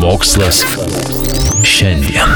Mokslas šiandien.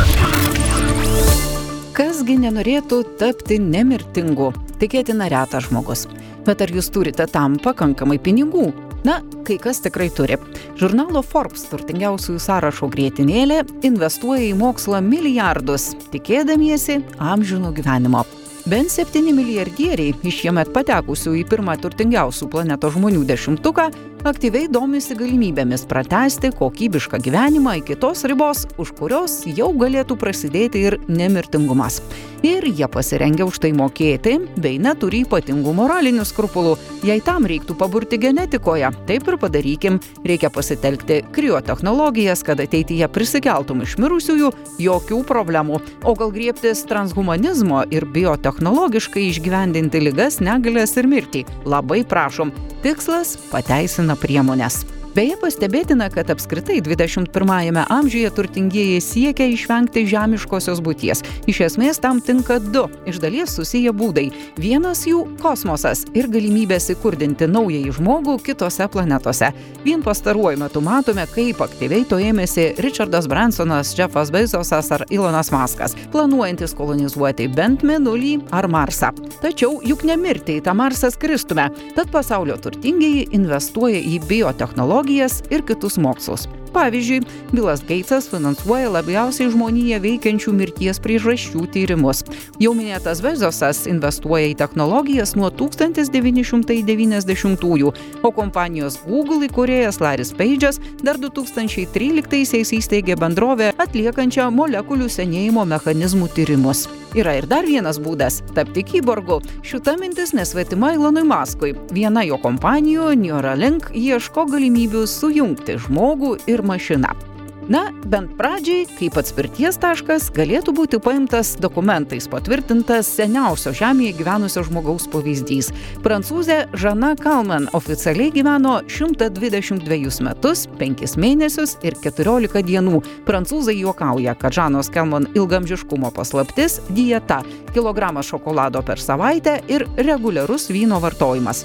Kasgi nenorėtų tapti nemirtingu? Tikėtina retas žmogus. Bet ar jūs turite tam pakankamai pinigų? Na, kai kas tikrai turi. Žurnalo Forbes turtingiausiųjų sąrašo grėtinėlė investuoja į mokslą milijardus, tikėdamiesi amžino gyvenimo. Bent septyni milijardieriai iš šiemet patekusių į pirmą turtingiausių planetos žmonių dešimtuką aktyviai domisi galimybėmis pratesti kokybišką gyvenimą iki tos ribos, už kurios jau galėtų prasidėti ir nemirtingumas. Ir jie pasirengia už tai mokėti, bei neturi ypatingų moralinių skrupulų. Jei tam reiktų paburti genetikoje, taip ir padarykim. Reikia pasitelkti kriotechnologijas, kad ateityje prisikeltum iš mirusiųjų, jokių problemų. O gal griebtis transhumanizmo ir biotechnologiškai išgyvendinti lygas, negalės ir mirtį. Labai prašom. Tikslas pateisina priemonės. Beje, pastebėtina, kad apskritai 21-ame amžiuje turtingieji siekia išvengti žemiškosios būties. Iš esmės tam tinka du iš dalies susiję būdai. Vienas jų - kosmosas ir galimybės įkurdinti naująjį žmogų kitose planetose. Vien pastaruoju metu matome, kaip aktyviai to ėmėsi Richardas Bransonas, Jeffas Bezosas ar Ilonas Maskas, planuojantis kolonizuoti bent Mėnulį ar Marsą. Tačiau juk nemirti į tą Marsą skristume, tad pasaulio turtingieji investuoja į biotechnologiją technologijas ir kitus mokslus. Pavyzdžiui, Bilas Geitsas finansuoja labiausiai žmoniją veikiančių mirties priežasčių tyrimus. Jau minėtas Vezosas investuoja į technologijas nuo 1990-ųjų, o kompanijos Google įkūrėjas Laris Page'as dar 2013-aisiais įsteigė bendrovę atliekančią molekulių senėjimo mechanizmų tyrimus. Yra ir dar vienas būdas - tapti kyborgu. Šita mintis nesvetima Ilonui Maskui. Viena jo kompanijų, Neuralink, ieško galimybių sujungti žmogų ir mašiną. Na, bent pradžiai, kaip atspirties taškas, galėtų būti paimtas dokumentais patvirtintas seniausio Žemėje gyvenusio žmogaus pavyzdys. Prancūzė Žana Kalman oficialiai gyveno 122 metus, 5 mėnesius ir 14 dienų. Prancūzai juokauja, kad Žanos Kalman ilgamžiškumo paslaptis - dieta, kilogramas šokolado per savaitę ir reguliarus vyno vartojimas.